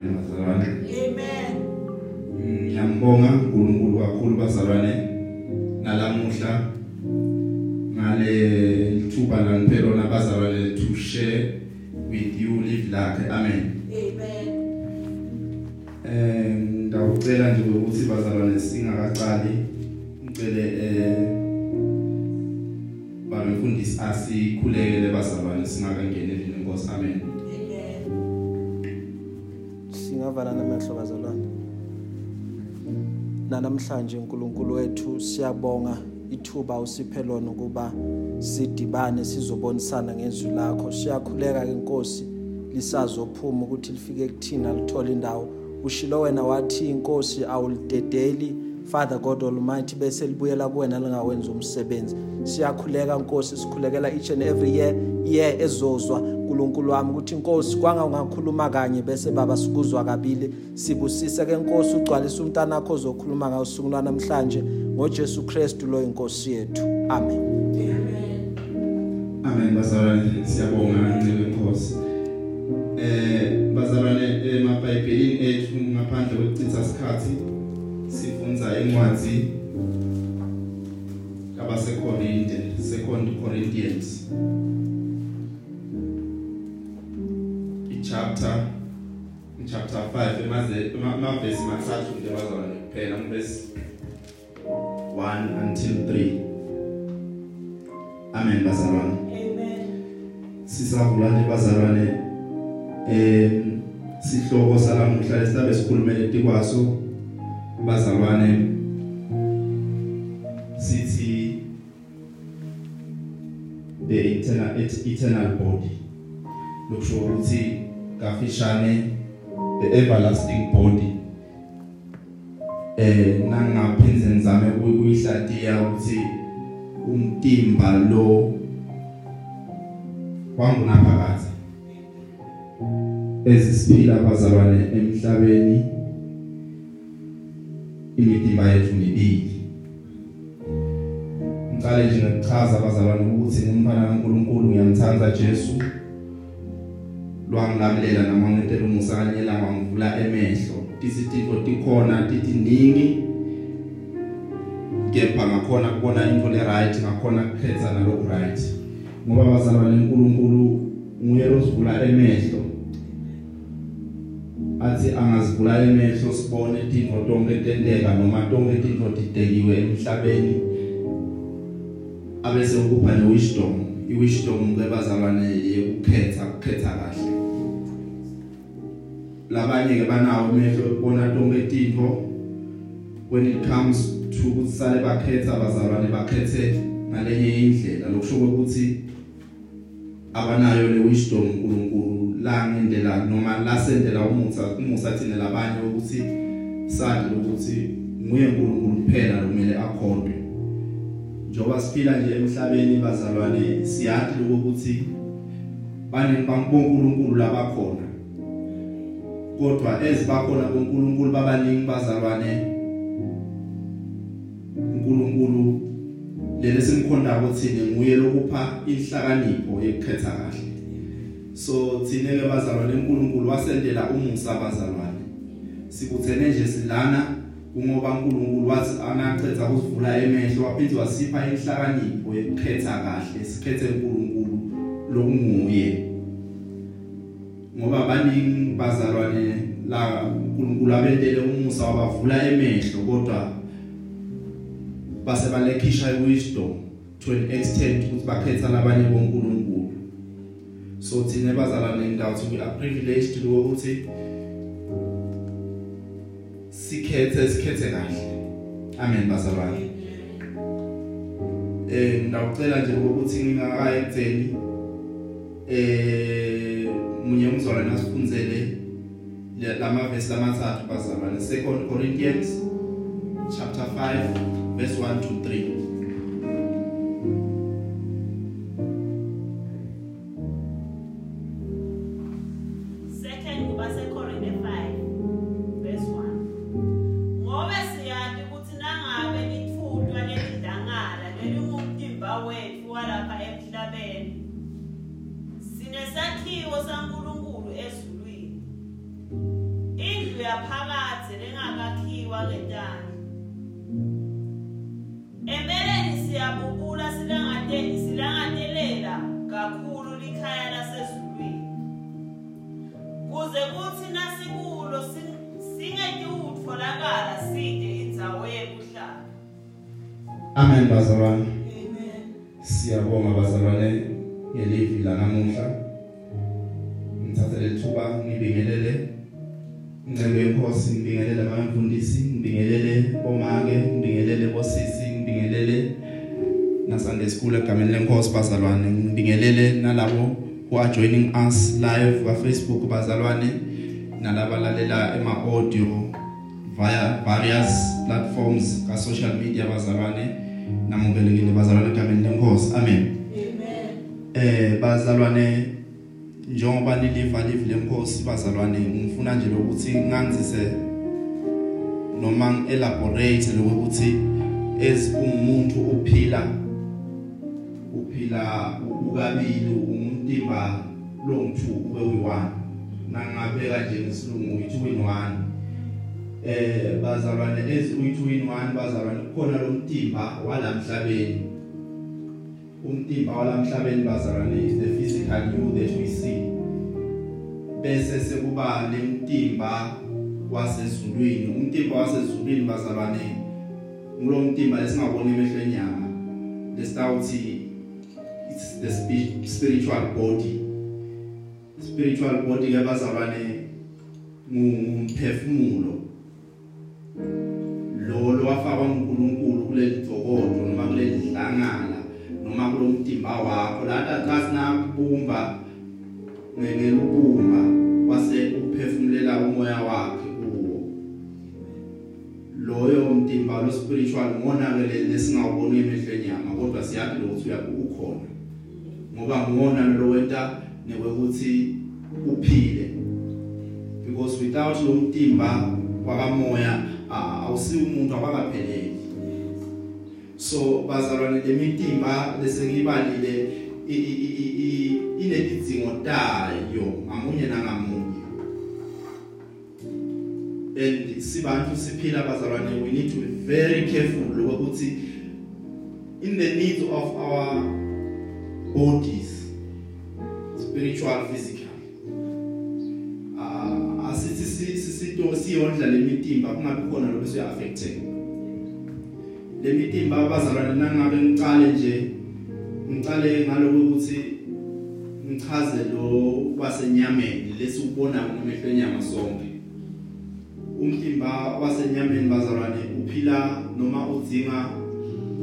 bazalwane Amen. ngiyambonga uNkulunkulu kakhulu bazalwane nalamuhla ngale thuba langiphelo nabazalwane to share with you live lakhe amen Amen. eh ngawucela nje ukuthi bazalwane singakaqali ngicele eh bamfundisi asikhulekele bazalwane singakangeni endlini inkosi amen Amen. Singavala namehlo bazalwane namhlanje uNkulunkulu wethu siyabonga ithuba usiphe lona ukuba sidibane sizobonisana ngezwi lakho. Siyakhuleka ke inkosi lisazophuma ukuthi lifike kuthina lithola indawo. Ushilo wena wathi inkosi awulidedeli. Father God Almighty bese libuyela kuwena lingawenza umsebenzi. Siyakhuleka inkosi sikhulekela each and every year year ezozwa. uNkulunkulu wami ukuthi inkosi kwanga ungakhuluma kanye bese baba sikuzwa kabili. Sibusise ke inkosi ugcwalisa umntana wakho ozokhuluma ngawo usuku namhlanje. ngoJesu Kristu lo inkosi yethu. Amen. Amen. Amen bazalwane siyabonga ncike inkosi. Eh bazalwane emabhayibhelini ethu ngaphandle kokuchitha isikhathi sifundza incwadi kabaseKorinte, Second Corinthians. ichapter chapter 5 emaze amavesi mathathu nje bazalwane kuphela umvesi 1 until 3. Amen bazalwane. Amen. sisavula nje bazalwane eh sihloko salamuhla lesibe sikhulumele tikwaso bazalwane sithi the eternal eternal body lokusho ukuthi kafishane the everlasting body. Eh nangaphinze ngizame ukuyihlatiya ukuthi umtimba lo wangunaphakathi ezisiphila abazalwane emhlabeni. Imidimba yethu mibili ngicale nje ngokuchaza abazalwane ukuthi ngumfana kaNkuluNkulu ngiyamthanda Jesu. Lwangilamulela noma ngentela umusa kanyela wangivula emehlo. Tisitifo tikhona titiningi kepha ngakhona kubona into le right ngakhona kukhetha nalo right. Ngoba bazalwane uNkulunkulu nguye osivula emehlo. Athi angazivula emehlo sibone izinto tonke tenteka noma tonke izinto didekiwe emhlabeni. Abese ukupha ne wisdom i wisdom kwebazalwane yekukhetha ukukhetha kahle. Labanye ke banawo emehlo ukubona tonke izinto when it comes to ukuthi sale bakhetha abazalwane bakhethe ngalenye indlela. Lokusho ukuthi abanayo le wisdom uNkulunkulu. La ngendlela noma la sendela umusa umusa thina labanye ukuthi sathi ukuthi nguye uNkulunkulu kuphela kumele akhontwe njoba siphila nje emhlabeni bazalwane siyathi ukuthi bane bankulunkulu labakhona kodwa ezibakhona bonkulunkulu babaningi bazalwane uNkulunkulu lele simkhonda ukuthi nguye lokupha inhlakanipho yekukhetha kahle. So thine ke bazalwane uNkulunkulu wasendela umusa abazalwane sikuthene nje silana kungoba uNkulunkulu wathi angachetha kusivula emehlo waphinde wasipha inhlakanipho yekukhetha kahle sikhethe uNkulunkulu lokunguye. Ngoba baningi bazalwane la uNkulunkulu abentele umusa wabavula emehlo kodwa base balekhisha iwisdom to an extent ukuthi bakhetha labanye bonkulunkulu. So thina bazalwane ngawuthi we are privileged ukuthi sikhethe sikhethe kahle. Amen bazalwane eh ngawucela nje ukuthi ngingakayi ekutheni eh munye umzalwane asifundzele lamavesi lamathathu bazalwane second corinthians chapter 5 verse 1 to 3 siyabubula silangate silangatelela kakhulu likhaya lasezulwini. Kuze kuthi nasikulo sing- singeti utfolakala side indzawo yekuhlala amen bazalwane. Amen. Siyabonga bazalwane ngelivi lanamuhla. Ngithatha lethuba ngibingelele incebo yenkosi ngibingelele abamfundisi ngibingelele omake ngibingelele bosisi ngibingelele na Sunday school egameni lenkosi bazalwane. Ngibingelele nalabo who are joining us live ka Facebook bazalwane nalabalalela ema audio via various platforms ka social media bazalwane. Namukelekile bazalwane egameni lenkosi. Amen. Amen. Eh bazalwane njengoba niliva live lenkosi bazalwane ngifuna nje ukuthi nganzise noma ngielaborate lokuthi as umuntu uphila uphila ukabili umtimba longithu ube uyi1 nangabeka nje ngesilungu uyi2 in 1 eh bazalwane as uyi2 in 1 bazalwane kukhona lo mtimba walamhlabeni umtimba walamhlabeni bazalwane is the physical you that we see. Bese sekuba lemtimba wasezulwini. Umtimba wasezulwini bazalwane ngulo mtimba lesingabona emehlweni nyama lesitawuthi it's the spi- spiritual body. Spiritual body ke bazalwane ngumphefumulo. Lo lo wafakwa uNkulunkulu kuleli dzokodo noma kuleli dlangala noma kulomtimba wakho. Lata xa sinabumba ngelubumba wase uphefumulela umoya wakhe kuwo. Loyo mtimba lo spiritual ngona ke lesingawuboni emehlweni yama kodwa siyathi lokuthi uyaku ukhona. Ngoba ngona lo wenta nekwekuthi uphile. Because without lo mtimba wakamoya ah, awusi umuntu abakapheleli so bazalwane lemitimba lesengibalile i- i- i- i- i- inelidzingo tayo ngamunye nangamunye. And sibantu siphila bazalwane we need to be very careful ukuthi in the needs of our bodies spiritual physical. Ah asithi si- sisito siyondla lemitimba kungabi khona lo bese affected lemitimba abazalwane nangabe ngicale nje ngicale ngaloko ukuthi ngichaze lo wasenyameni lesibona ngamehlo enyama sonke. Umtimba wasenyameni bazalwane uphila noma udzinga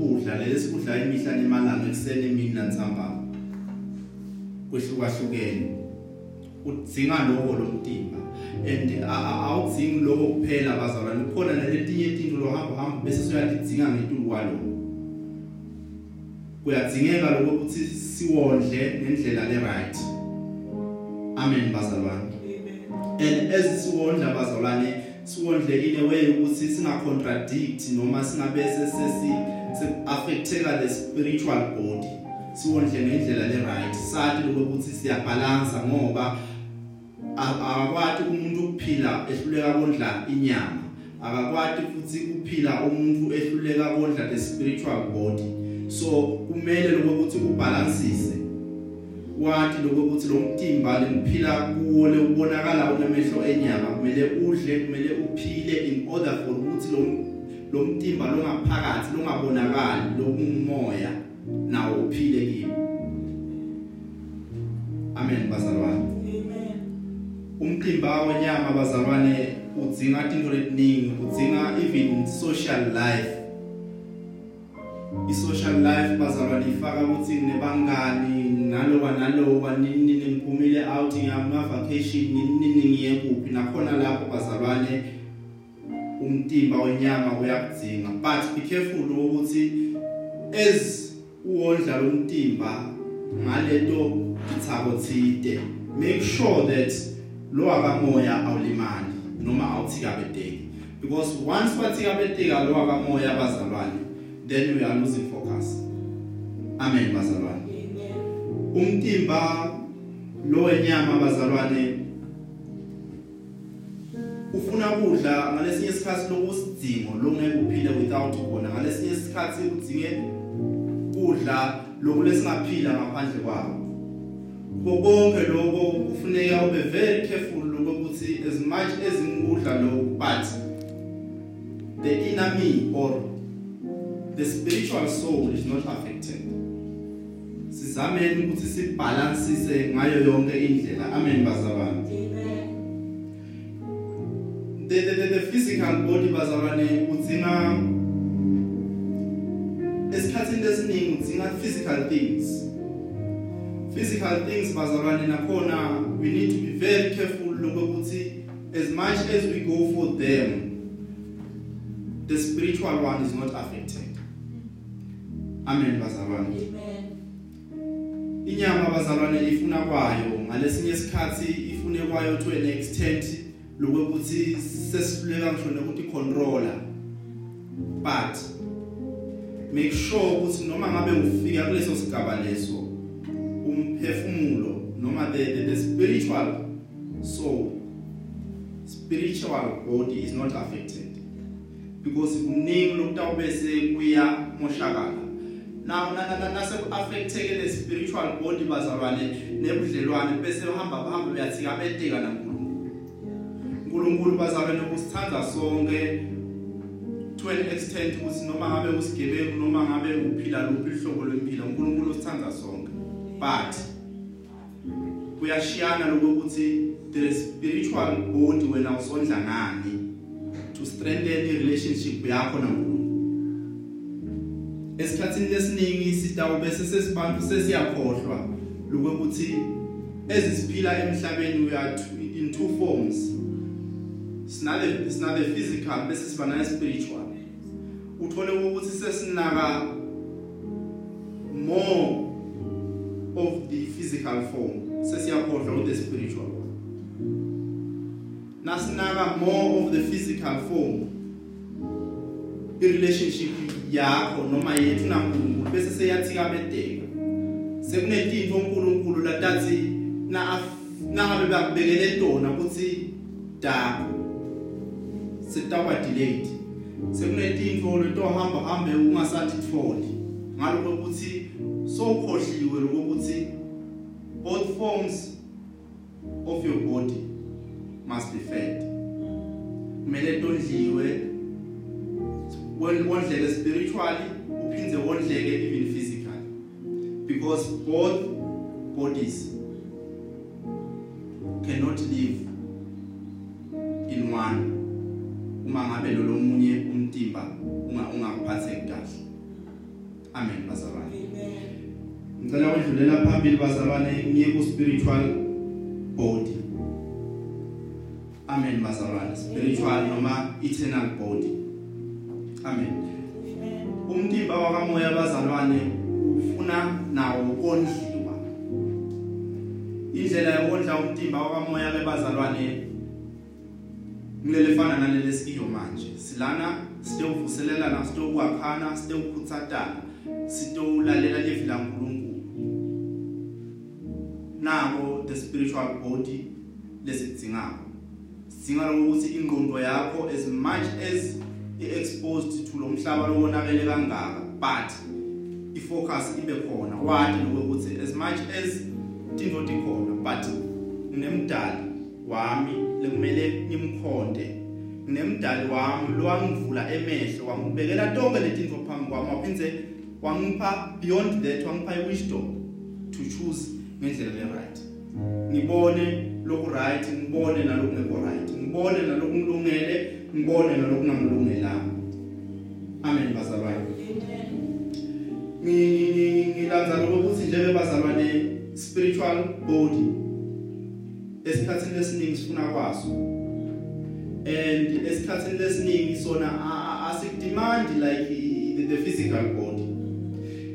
ukudla lesikudla imihla nemalanga ekseni emini nantsambama kwehlukahlukene. Udzinga lokho lomtimba and awudzingi lokho kuphela bazalwane. Kukhona naletinye izinto lohamba hamba bese suyadidzinga ngetulu kwalo. Kuyadzingeka lokho ukuthi siwondle ngendlela le right. Amen bazalwane. And as siwondla bazalwane siwondle in a way ukuthi singa contradict noma singabe sesi affecteka the spiritual body. Siwondle ngendlela le right. Sathi lokuthi siyabalance ngoba akakwati umuntu ukuphila ehluleka kondla inyama. Akakwati futhi ukuphila umuntu ehluleka kondla the spiritual body. So kumele lokuthi ubalansise wathi lokuthi lo mtimba lemphila kuwo lebonakala unemehlo enyama kumele udle kumele uphile in order for ukuthi lo lo mtimba longaphakathi longabonakali lokumoya nawo uphile kibo amen bazalwane. Umqimba wenyama bazalwane udzinga into letiningi udzinga even social life. I-social life bazalwane ifaka ukuthi nebangani naloba naloba nini niphumile out ngama vacation nini ngiye kuphi. Nakhona lapho bazalwane umtimba wenyama uyakudzinga. But be careful ukuthi as uwondla lo mtimba ngaleto ithako thide. Make sure that lo akamoya awulimali noma awuthikabeteki because once wathikabeteka lo akamoya bazalwane then we are losing focus. Amen bazalwane. Umtimba lo wenyama bazalwane ufuna kudla ngalesinye isikhathi lokusidingo longeke uphile without kona ngalesinye isikhathi udinge kudla lokulesingaphila ngaphandle kwako konke lokho kufuneka ube very careful lokuthi as much as ngikudla lokho but the inner me or the spiritual soul is not affected. Sizameni ukuthi sibalansise ngayo yonke indlela. Amen bazalwane. The the, the, the physical body bazalwane udzinga esikhathini esiningi udzinga physical things. Physical things bazalwane nakhona we need to be very careful lokuthi as much as we go for them the spiritual one is not affected. Amen bazalwane. Inyama bazalwane ifuna kwayo. Ngalesinye isikhathi ifune kwayo to an extent lokuthi sesihluleka ngisho nokuthi controller but make sure ukuthi noma ngabe ufika kuleso sigaba leso umphefumulo noma the, the, the spiritual soul spiritual body is not affected. Because kuningi lokutawubese kuya moshakala now nase affecteke the spiritual body bazalwane nebudlelwane bese uhamba hamba uyathikabeteka naNkulunkulu. uNkulunkulu bazalwane kusithanda sonke to an extent ukuthi noma ngabe usigebengu noma ngabe uphila luphi ihlobo lwempilo uNkulunkulu usithanda sonke. But kuyashiyana lokuthi the spiritual body wena usondla ngani. To strengthen i relationship yakho naNkulunkulu. Esikhathini lesiningi sitawube sesesibantu sesiyakhohlwa lokuthi ezisiphila emhlabeni are in two forms. Sinale sinale physical bese siba na spiritual. Uthole ukuthi sesinaka more of the physical form. Sesiyakhohlwa with the spiritual. One nasinaka more of the physical form i relationship yakho noma yethu naNkulunkulu bese seyathikabedeka sekunetinto uNkulunkulu latathi na nangabe bakubekele tona ukuthi da sitawa delayed sekunetinto letohamba hambe ungasathi tholi ngaloko ukuthi sokhohliwe lokuthi both forms of your body must be fed. Kumele tondliwe wondleke spiritually uphindze wondleke even physically. Because both bodies cannot live in one. Uma ngabe lo lomunye umtimba unga ungaphatheki kahle. Amen bazalwane. Ngicela ukudlulela phambili bazalwane ngiye ku spiritual body amen bazalwane. Spiritual noma eternal body amen. Umtimba wakamoya bazalwane ufuna nawo ukondliwa. Indlela yokondla umtimba wakamoya ke ngilele fana naleli siyo manje. Silana sitewuvuselela na sitewukwakhana sitewukhuthatana sitowulalela livi la nkulunkulu. Nako the spiritual body lesidingako. Sidinga ukuthi ingqondo yakho as much as i-exposed to lo mhlaba lobonakele kangaka but ifocus ibe khona. Wathi lokuthi as much as tinto tikhona but nginemdali wami lekumele ngimkhonde nginemdali wami lo wangivula emehlo wangibekela tonke letinto phambi kwami waphindze wangipha beyond that wangipha i-wisdom to choose ngendlela le right. Ngibone lokhu right ngibone nalokungekho right ngibone nalokungilungele ngibone nalokungangilungelanga amen bazalwane. Ngilanza lokuthi njebe bazalwane spiritual body esikhathini lesiningi sifuna kwaso and esikhathini lesiningi sona asikudemand like the, the physical body.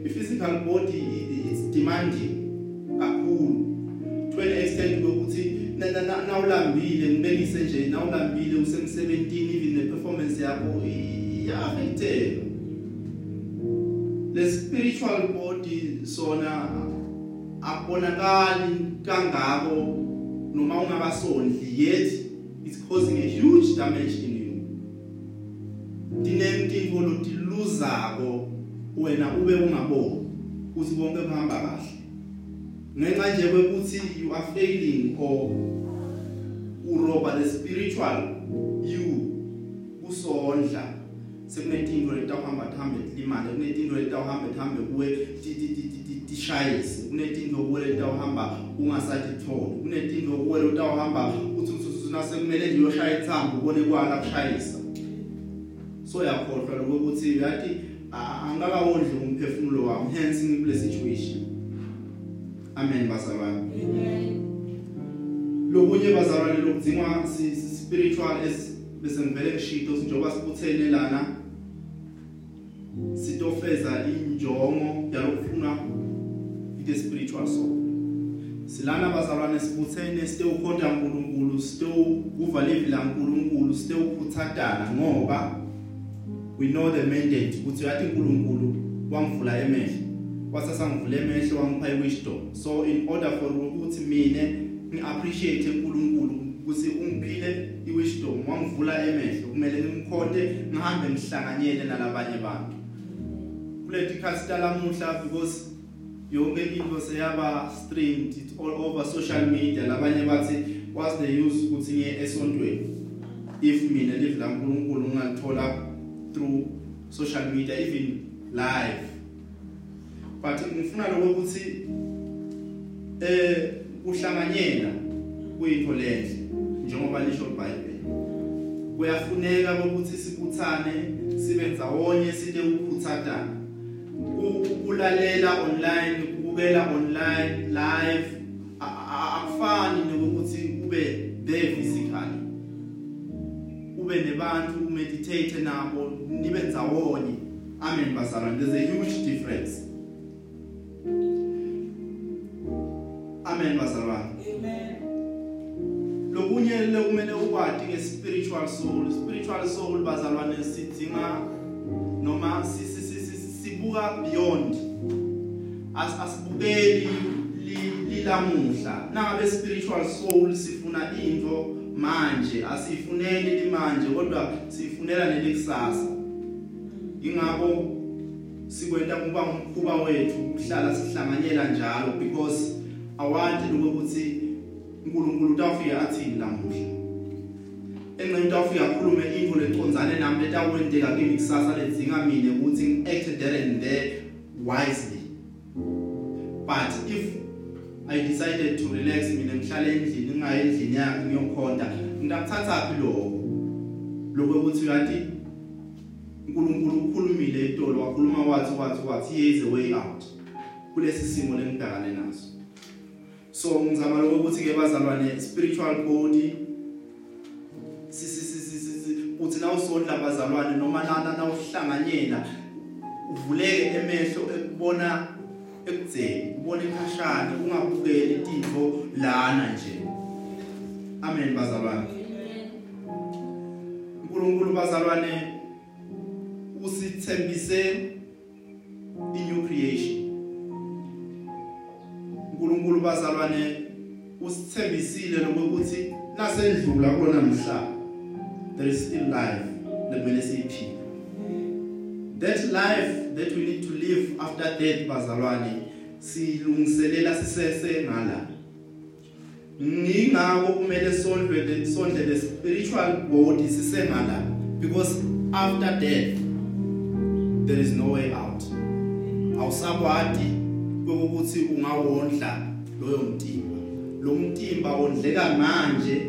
The physical body is demanding kakhulu. To an extent ukuthi nawulambile ngibekise nje nawulambile usemsebentini even ne performance yakho iyaffecteka le spiritual body sona akubonakali kangako. Noma ungakasondli yet it's causing a huge damage in you. Dinentintfo lotiluzako wena ube ungaboni ukuthi konke kuhamba kahle. Ngenxa nje kwekuthi you are failing or uroba the spiritual you kusondla. Sekunetintfo letawuhamba thambe limale kunetintfo letawuhamba thambe kuwe tishayise kunetintfo kuwe letawuhamba ungasathi tholi kunetintfo kuwe letawuhamba uthi nase kumele nje uyoshaya ithambo ubone kwala kushayisa so yakhohlwa lokuthi yathi angakawondli umphefumulo wami hence ngikule situation amen bazalwane Amen. lokunye bazalwane lokudzingwa spiritual as bese ngivele ngishito njengoba sibuthene sitofeza injongo yalokufuna ite spiritual soul. Silana bazalwane sibuthene site ukhonda uNkulunkulu site ukuva livi la uNkulunkulu site ukuthadana ngoba we know the mandate. Ukuthi yathi uNkulunkulu wangivula emehlo. Wasasa ngivula emehlo wangipha iwisdom. So in order for ukuthi mina ngiappreciate uNkulunkulu ukuthi ungiphile iwisdom wangivula emehlo kumele ngimkhonde ngihambe ngihlanganyele nalabanye abantu. Kuleti khasi lamuhla because yonke into seyaba streamed it all over social media. Labanye bathi what's the use ukuthi ngiye esontweni? If mina live la uNkulunkulu ngalithola through social media even live. But ngifuna lokho ukuthi eh kuhlanganyela kuyinto lenhle njengoba lisho iBhayibheli kuyafuneka ukuthi sibuthane sibe ndawonye site ukukhuthatana ukulalela online ukubukela online live akufani nokuthi ube there physically. Ube nebantu umeditate nabo nibe ndawonye. Amen bazalwane. There's a huge difference. Amen bazalwane. Amen. lokunye lekumele ukwati nge-spiritual soul. Spiritual soul bazalwane sidinga noma si- si- si- si- sibuka beyond. As asibukeli li- lilamuhla. Nangabe spiritual soul sifuna into manje asifuneli limanje kodwa sifunela nelekusasa. Ingakho sikwenta kuba umkhuba wethu ukuhlala sihlanganyela njalo because awanti lokuthi uNkulunkulu utawufika athini lamuhla. Engqeni utawufika akhulume into lecondzane nami letawukwenteka kimi kusasa ledzinga mina ukuthi ngi-acte there and there wisely. But if i decided to relax mina ngihlale endlini ngingayi endlini yakhe ngiyokhonda ngingakuthathaphi lokho? Lokho ukuthi yathi uNkulunkulu ukhulumile etolo wakhuluma wathi wathi wathi here is a way out kulesi simo lengibhekane naso. So ngizama lokho ukuthi ke bazalwane spiritual body si- si uthi na usondla bazalwane noma nana na uhlanganyela uvuleke emehlo ekubona ekudzeni ubone ikhashana ungabukeli intifo lana nje. Amen bazalwane. uNkulunkulu bazalwane usithembise i-new creation. uNkulunkulu bazalwane usithembisile lokuthi nasendlula kona mhlaba there is still life lemele siyiphile that life that we need to live after death bazalwane silungiselela sisese ngala ngingako kumele sondle le sondle the spiritual body sisengala because after death there is no way out. Awusakwati ukuthi ungawondla loyo mtimba. Lo mtimba wondleka manje.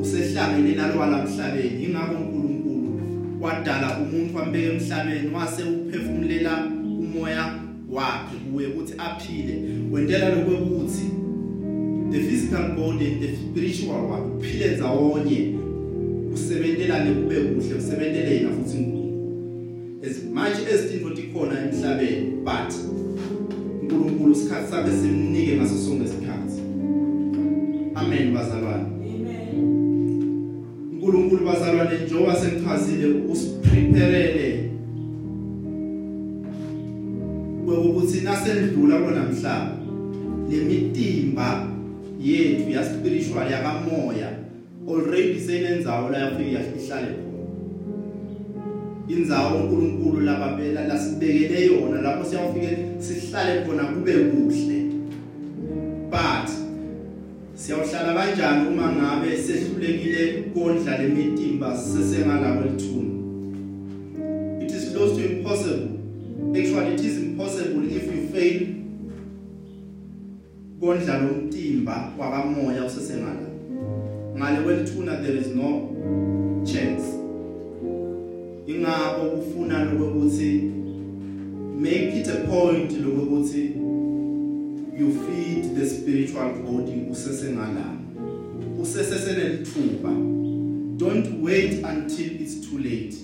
Usehlangene nalo walamhlabeni ingakho uNkulunkulu wadala umuntu wambeka emhlabeni wase uphefumulela umoya wakhe kuye ukuthi aphile. Wentela lokuthi the physical body and the spiritual one uphile ndawonye usebentelane kube kuhle usebentele yena futhi uNkulunkulu. As much as into tikhona emhlabeni but uNkulunkulu isikhathi sakhe simnike ngaso sonke isikhathi. Amen bazalwane. Bazalwane njengoba sengichazile usipreparele ukuthi nasendlula kona namhlanje lemitimba yethu ya spiritual yakamoya already senenzawo la yafika yahlale khona indzawo uNkulunkulu lababela lasibekele yona lapho siyafike sihlale khona kube kuhle but siyawhlala kanjani uma ngabe sehlulekile kondla lemitimba sesengalabo lithuna it is close to impossible. Actually it is impossible if you fail kondla lomtimba wakamoya usesengala ngale kwelithuna there is no chance. Ingakho kufuna lokuthi make it a point lokuthi you feed the spiritual body usesengala usesesenelithuba don't wait until it's too late.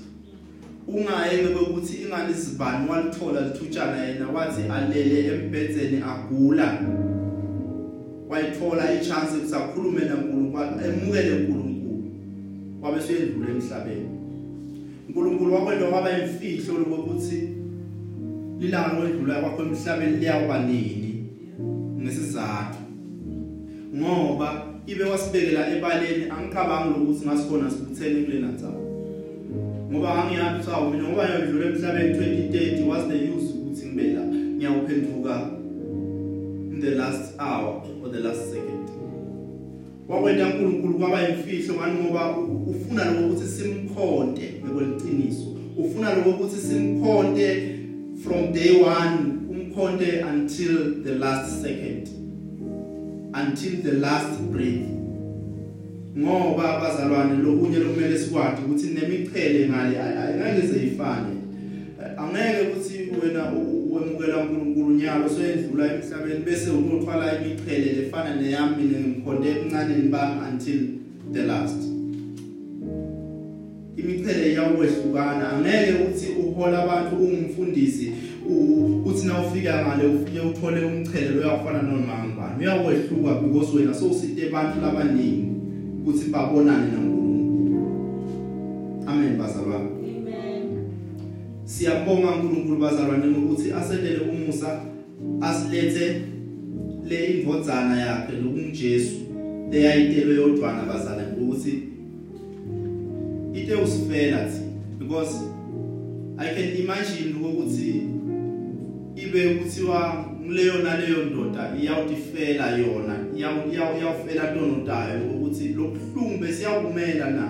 Ungayeke ukuthi ingane izibani walithola lithutshana yena wathi alele embhedzeni agula. Wayithola ichance ukusakhulume naNkulunkulu emukele uNkulunkulu wabe seyedlula emhlabeni. uNkulunkulu wakwenda kwaba imfihlo lokuthi lilanga lokwedlula kwakho emhlabeni liyakuba nini ngesizathu ngoba ibe wasibekela ebaleni angicabangi ukuthi ngasikhona sibuthene kule nantsawo ngoba ngangiyazi sawo mina ngoba ngiyadlula emhlabeni 2030 was the use ukuthi ngibe la ngiyawuphenduka in the last hour or the last second. Wakwenda uNkulunkulu kwaba imfihlo ngani ngoba ufuna lokuthi simkhonte ngokweqiniso ufuna lokuthi simkhonte from day 1 umkhonte until the last second. Until the last breath. Ngoba abazalwane lokunye lokumele sikwadi ukuthi nemichele ngale ayingeke zeyifane angeke ukuthi wena wemukela uNkulunkulu nyalo soyedlula emhlabeni bese unothwala imichele lefana neyami ngimkhonde encane bami until the last. Imichele iyawehluka angeke uthi uhola abantu ungumfundisi uthi na ufika ngale ufike uthole umchele loyafana noma ngubani uyawehluka because wena sowusite abantu labaningi ukuthi babonane naNkulunkulu amen bazalwane Amen. siyabonga uNkulunkulu bazalwane ukuthi aselele umusa asilethe le indvodzana yakhe lokunjesu leyayitelwe yodwana bazalwane ukuthi ite usifela thi because i can imagine ukuthi ibe kuthiwa kuleyo naleyo ndoda iyawutifela yona iyawufela ntonotayo ukuthi lobuhlungu besiyawumela na?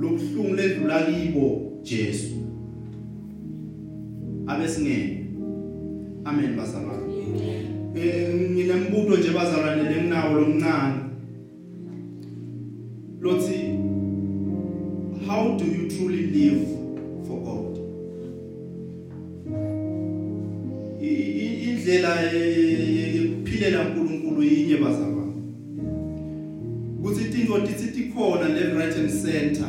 Lobuhlungu ledlula kibo Jesu. Abesingeke. Amen bazalwane. Eh, nginembuto nje bazalwane lenginawo lomncane center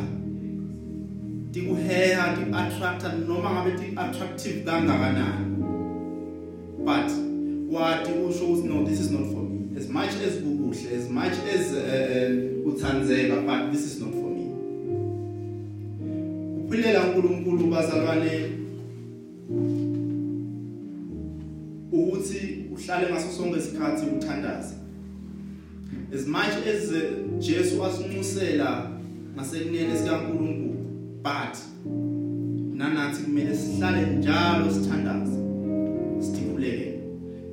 tikuheha ti-attracta noma ngabe ti-attractive kangakanani. But wati usho ukuthi no this is not for me. As much as kukuhle as much as uh, uthandzeka but this is not for me. Kuphilela uNkulunkulu bazalwane ukuthi uhlale ngaso sonke isikhathi uthandaza as much as uh, Jesu asinxusela ngasekunene sikaNkulunkulu but nanathi kumele sihlale njalo sithandaza sithuleke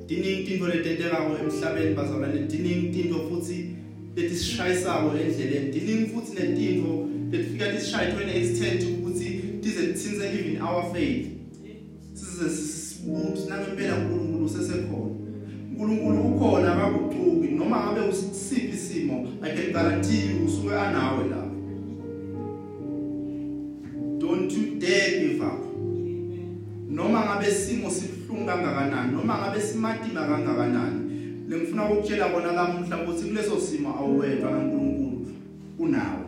diningi tinto letentekayo emhlabeni bazalwane diningi tinto futhi letisishayisako endleleni. Diningi futhi netinto letifika tisishaye to an extent ukuthi tize tithinze even our faith. Size sibuthi nangempela uNkulunkulu sesekhona uNkulunkulu ukhona akakuxuki noma ngabe usiphi isimo i can guarantee you usuke anawe lapho ngabe simo sibhlungu kangakanani noma ngabe simatima kangakanani. Lengifuna ukutshela bona lamuhla ukuthi kuleso simo awuwedwa kaNkulunkulu unawe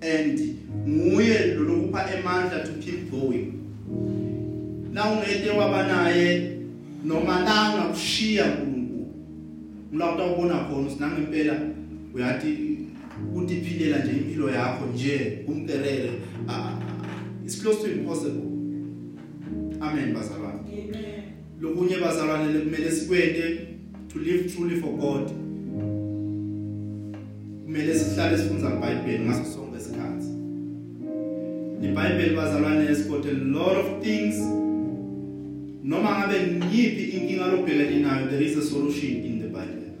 and nguye lokupha emandla to keep going. Na ungete wabanaye noma la ngakushiya uNkulunkulu ngila utawubona khona sinangempela uyathi utiphilela nje impilo yakho nje kumkerere it's close to impossible. Amen bazalwane. Amen. lokunye bazalwane kumele sikwente to live truly for God. Kumele sihlale sifundza iBhayibheli ngaso sonke isikhathi. iBhayibheli bazalwane has got a lot of things. Noma ngabe ngiyiphi inkinga lobhekene nayo there is a solution in the Bible.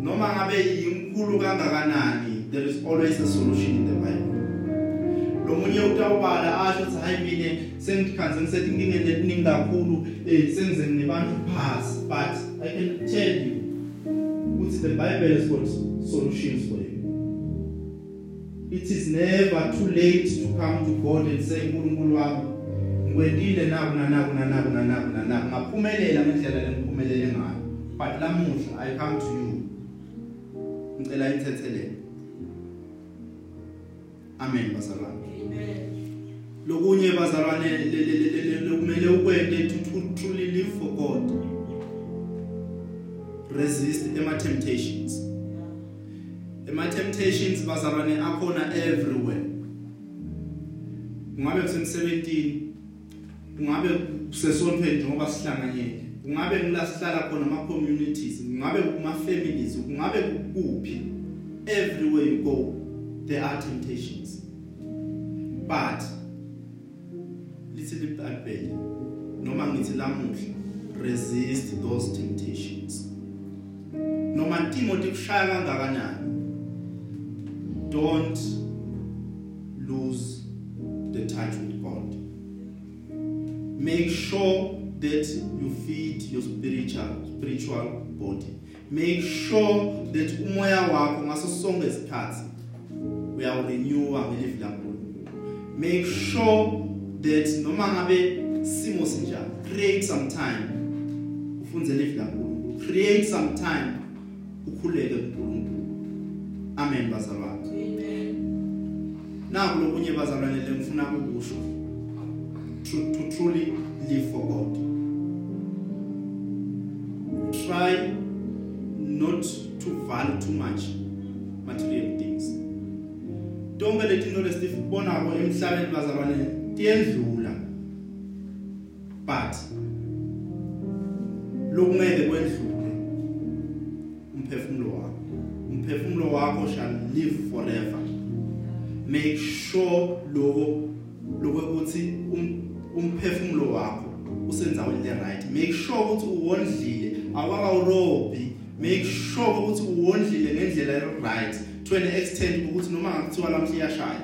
Noma ngabe yinkulu kangakanani there is always a solution in the Bible. Lomunye utawubala asho ukuthi hayi mina sengikhanze ngisethi inkinga letiningi kakhulu eh sengize nginebantu phasi. But i can tell you ukuthi the bible has got solutions for you. It is never too late to come to god and say nkulunkulu wami ngikwendile naku nanaku nanaku nanaku nanaku. Ngaphumelela ngendlela lengiphumelele ngayo. But lamuhla i come to you. Ngicela ithethelele amen bazalwane lokunye bazalwane kumele ukwente to truly live for God. Resist ema temptations ema temptations bazalwane akhona everywhere. Ungabe kusemsebentini ungabe kusesontweni njengoba sihlanganyele ungabe ngilasihlala khona ama communities ungabe kuma families ungabe kuphi everywhere you go there are temptations. But lithi libhayibheli noma ngithi lamuhla resist those temptations. Noma Timothy kushaya kangakanani don't lose the touch with God. Make sure that you feed your spiritual spiritual body. Make sure that umoya wakho ngaso sonke isikhathi uyawurenewa ngelive laNkulunkulu make sure that noma ngabe simo sinjani create some time. Ufunze live laNkulunkulu create some time. Ukhuleke kuNkulunkulu. Amen bazalwane. Amen. naku lokunye bazalwane lengifuna ukusho to, to truly live for God. Try not to value too much material things. Tonke letinto lesifibonako emhlabeni bazalwane tiyendlula. But lokungeke kwendlule umphefumulo wakho. Umphefumulo wakho shall live forever. Make sure lokho lokuthi um- umphefumulo wakho usenzaweni le right. Make sure ukuthi uwondlile awakawurobi make sure ukuthi uwondlile ngendlela e right to an extent ukuthi noma ngakuthiwa lamhla iyashaya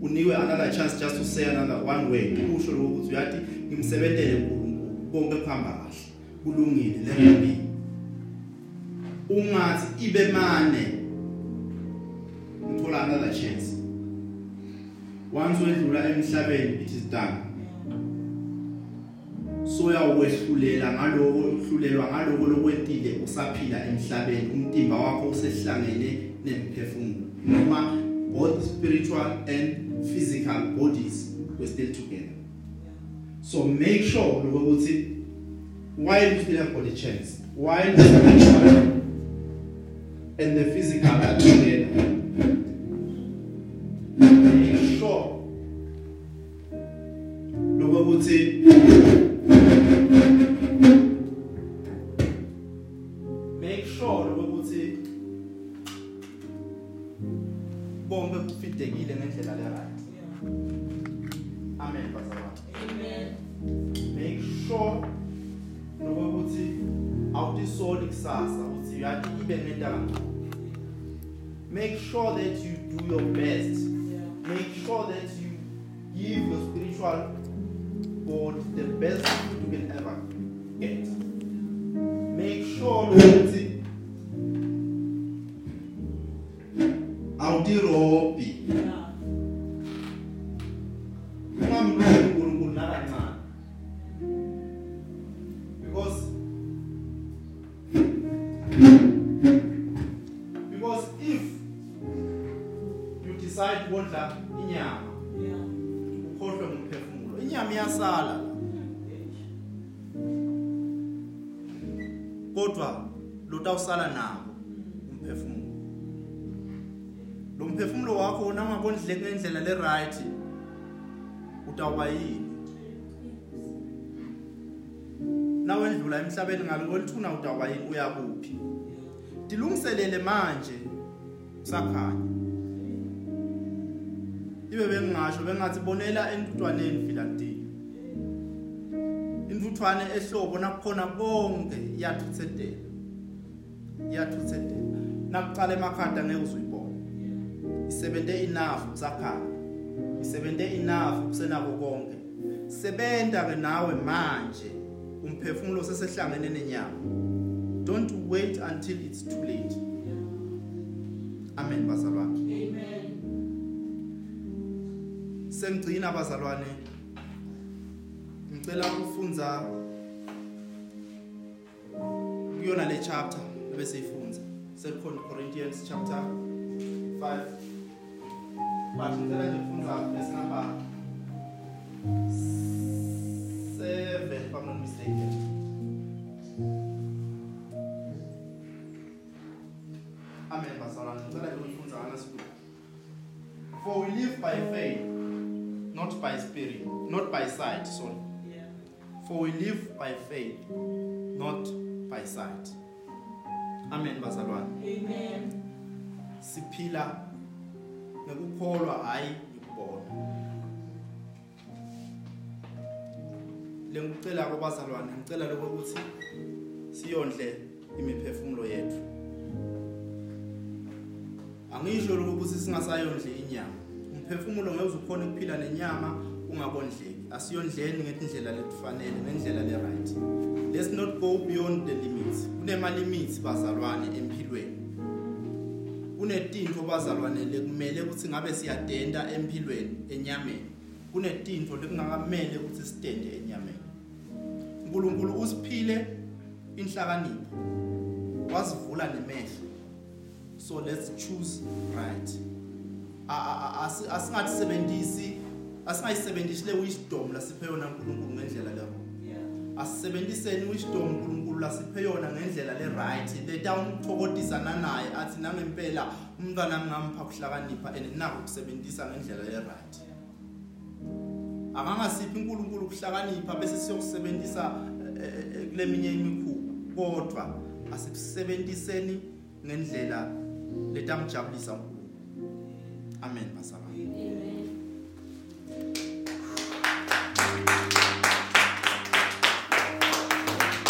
unikwe another chance just to say another one word. Usho lokho ukuthi uyathi ngimsebentele uNkulunkulu konke kuhamba kahle kulungile let it be. Ungathi ibe mane uthola another chance. Once wedlula emhlabeni it is done. So uyawehlulela ngaloko uhlulelwa ngaloko lokwentile usaphila emhlabeni umtimba wakho usehlangene nemphefumulo noma both spiritual and physical bodies were still together. So make sure ukuthi while you still have got a chance while the spiritual and the physical are together. Make sure. Lokuthi iyasala kodwa lotawusala nako umphefumulo. Lo mphefumulo wakho nangabondle ngendlela le right utawuba yini? Nawendlula emhlabeni ngalo olithuna utawuba yini? Uyakuphi? Dilungiselele manje kusakhanya. Ibe bengingasho bengathi bonela entuthwaneni filantini intuthwane ehlobo nakukhona konke iyathuthedela iyathuthedela nakuqala emakhada ngeke uzuyibona isebente enough kusakhanya isebente enough kusenako konke. Sebenta ke nawe manje umphefumulo sesehlangene nenyama. Don't wait until it's too late. Amen bazalwane. Amen. sengigcina bazalwane. Ngicela ukufunza kuyona le chapter bese ifunza 2 Corinthians chapter 5 but ngicela nje ukufunza verse number 7 if I'm not mistaken. Amen bazalwane ngicela nje ukufunza ngana siku. For we live by faith not by spirit not by sight sorry. Yeah. For we live by faith, not by sight. Amen bazalwane. Amen. Siphila ngekukholwa hayi ngikubona. Lengicela kubazalwane, ngicela lokho ukuthi siyondle imiphefumulo yethu. Angisho lokho ukuthi singasayondli inyama. Umphefumulo ngeke uzukhona ukuphila nenyama ungabondleki. Asiyondleni ngendlela lefanele, ngendlela le right. Let's not go beyond the limits. Kunema limits bazalwane empilweni. Kunetinto bazalwane lekumele ukuthi ngabe siyadenda empilweni enyameni. Kunetinto lekungakamele ukuthi sidende enyameni. uNkulunkulu usiphile inhlakanipho. Wasivula nemehlo. So let's choose right. Asi- asingathi sebenzisi asingayisebenzisi le wisdom lasiphe yona uNkulunkulu ngendlela. Yeah. asisebenziseni wisdom uNkulunkulu lasiphe yona ngendlela le right. Letawumthokodisa nanaye athi nangempela umntwana ngingampha kuhlakanipha and nako kusebenzisa ngendlela le right. Akangasiphi uNkulunkulu kuhlakanipha bese siyokusebenzisa eh, eh, kuleminye imikhuba kodwa asikusebenziseni ngendlela letamjabulisa uNkulunkulu. Amen basala